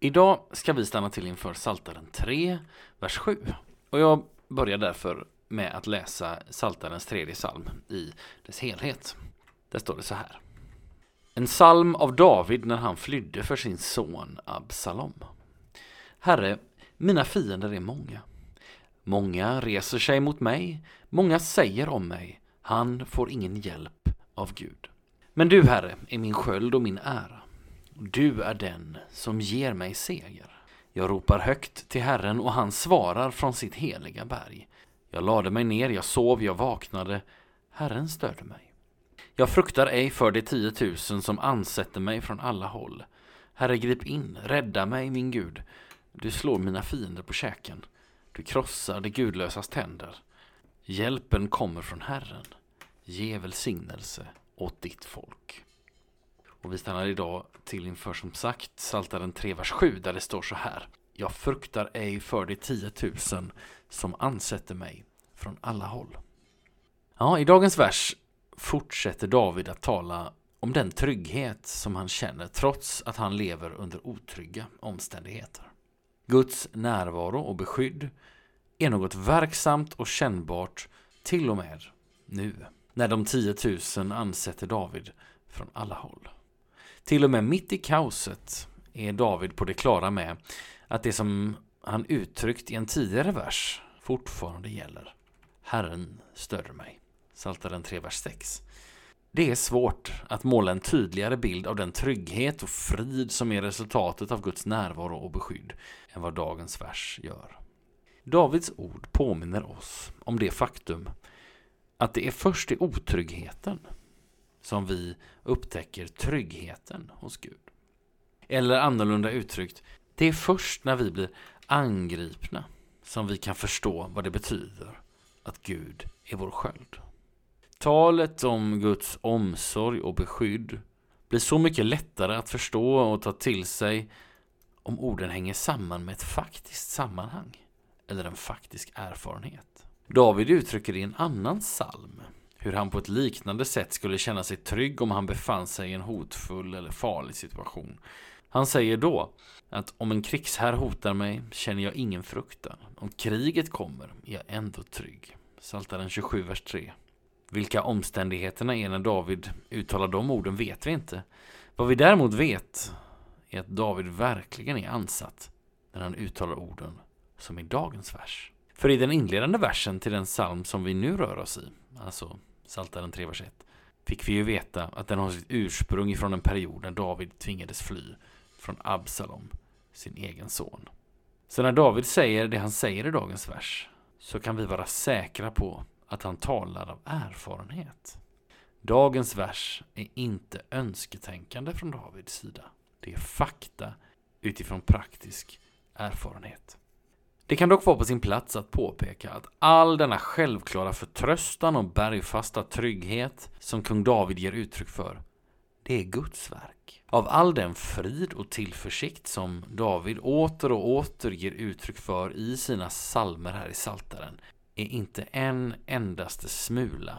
Idag ska vi stanna till inför Saltaren 3, vers 7. Och jag börjar därför med att läsa Saltarens tredje psalm i dess helhet. Där står det så här. En psalm av David när han flydde för sin son Absalom. Herre, mina fiender är många. Många reser sig mot mig, många säger om mig, han får ingen hjälp av Gud. Men du, Herre, är min sköld och min ära. Du är den som ger mig seger. Jag ropar högt till Herren och han svarar från sitt heliga berg. Jag lade mig ner, jag sov, jag vaknade. Herren störde mig. Jag fruktar ej för de tiotusen som ansätter mig från alla håll. Herre, grip in, rädda mig, min Gud. Du slår mina fiender på käken. Du krossar de gudlösas tänder. Hjälpen kommer från Herren. Ge välsignelse åt ditt folk. Och vi stannar idag till inför som sagt Saltaren 3, vers 7 där det står så här. Jag fruktar ej för de tiotusen som ansätter mig från alla håll. Ja, i dagens vers fortsätter David att tala om den trygghet som han känner trots att han lever under otrygga omständigheter. Guds närvaro och beskydd är något verksamt och kännbart till och med nu, när de tiotusen ansätter David från alla håll. Till och med mitt i kaoset är David på det klara med att det som han uttryckt i en tidigare vers fortfarande gäller. Herren stöder mig. Saltaren 3, vers 6. Det är svårt att måla en tydligare bild av den trygghet och frid som är resultatet av Guds närvaro och beskydd än vad dagens vers gör. Davids ord påminner oss om det faktum att det är först i otryggheten som vi upptäcker tryggheten hos Gud. Eller annorlunda uttryckt, det är först när vi blir angripna som vi kan förstå vad det betyder att Gud är vår sköld. Talet om Guds omsorg och beskydd blir så mycket lättare att förstå och ta till sig om orden hänger samman med ett faktiskt sammanhang eller en faktisk erfarenhet. David uttrycker i en annan psalm hur han på ett liknande sätt skulle känna sig trygg om han befann sig i en hotfull eller farlig situation. Han säger då att om en krigsherr hotar mig känner jag ingen fruktan. Om kriget kommer är jag ändå trygg. Psaltaren 27, vers 3. Vilka omständigheterna är när David uttalar de orden vet vi inte. Vad vi däremot vet är att David verkligen är ansatt när han uttalar orden som i dagens vers. För i den inledande versen till den psalm som vi nu rör oss i, alltså Saltaren 3, vers 1, fick vi ju veta att den har sitt ursprung ifrån en period när David tvingades fly från Absalom, sin egen son. Så när David säger det han säger i dagens vers så kan vi vara säkra på att han talar av erfarenhet. Dagens vers är inte önsketänkande från Davids sida. Det är fakta utifrån praktisk erfarenhet. Det kan dock vara på sin plats att påpeka att all denna självklara förtröstan och bergfasta trygghet som kung David ger uttryck för, det är Guds verk. Av all den frid och tillförsikt som David åter och åter ger uttryck för i sina salmer här i Saltaren är inte en endaste smula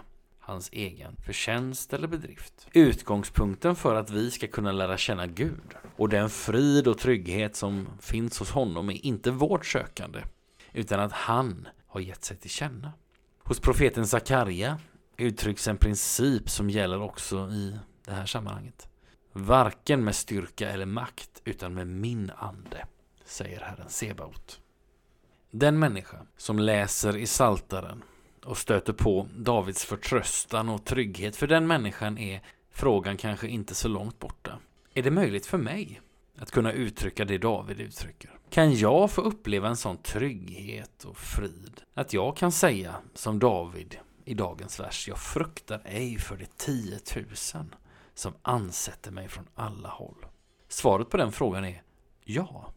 hans egen förtjänst eller bedrift. Utgångspunkten för att vi ska kunna lära känna Gud och den frid och trygghet som finns hos honom är inte vårt sökande, utan att han har gett sig till känna. Hos profeten Sakarja uttrycks en princip som gäller också i det här sammanhanget. Varken med styrka eller makt, utan med min ande, säger Herren Sebaot. Den människa som läser i Saltaren och stöter på Davids förtröstan och trygghet, för den människan är frågan kanske inte så långt borta. Är det möjligt för mig att kunna uttrycka det David uttrycker? Kan jag få uppleva en sån trygghet och frid? Att jag kan säga som David i dagens vers, jag fruktar ej för de tiotusen som ansätter mig från alla håll. Svaret på den frågan är ja.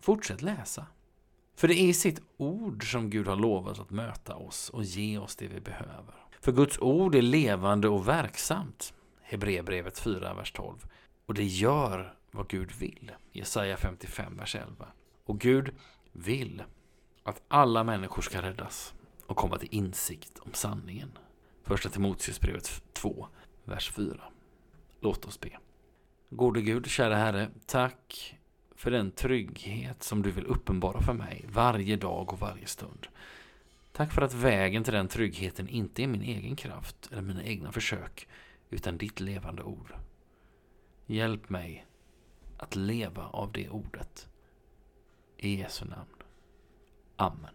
Fortsätt läsa. För det är i sitt ord som Gud har lovat att möta oss och ge oss det vi behöver. För Guds ord är levande och verksamt. Hebreerbrevet 4, vers 12. Och det gör vad Gud vill. Jesaja 55, vers 11. Och Gud vill att alla människor ska räddas och komma till insikt om sanningen. Första Timoteusbrevet 2, vers 4. Låt oss be. Gode Gud, kära Herre, tack för den trygghet som du vill uppenbara för mig varje dag och varje stund. Tack för att vägen till den tryggheten inte är min egen kraft eller mina egna försök, utan ditt levande ord. Hjälp mig att leva av det ordet. I Jesu namn. Amen.